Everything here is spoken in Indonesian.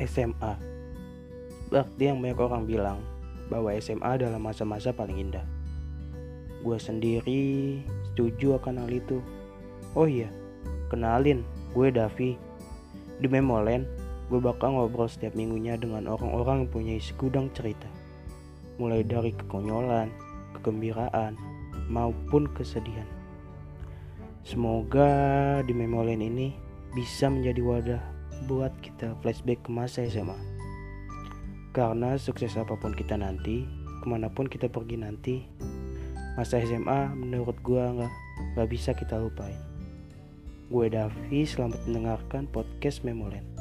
SMA. Berarti yang banyak orang bilang bahwa SMA adalah masa-masa paling indah. Gue sendiri setuju akan hal itu. Oh iya, kenalin, gue Davi. Di Memolen, gue bakal ngobrol setiap minggunya dengan orang-orang yang punya segudang cerita. Mulai dari kekonyolan, kegembiraan, maupun kesedihan. Semoga di Memolen ini bisa menjadi wadah buat kita flashback ke masa SMA. Karena sukses apa pun kita nanti, ke mana pun kita pergi nanti, masa SMA menurut gua nggak nggak bisa kita lupain. Gue Davi, selamat mendengarkan podcast Memolen.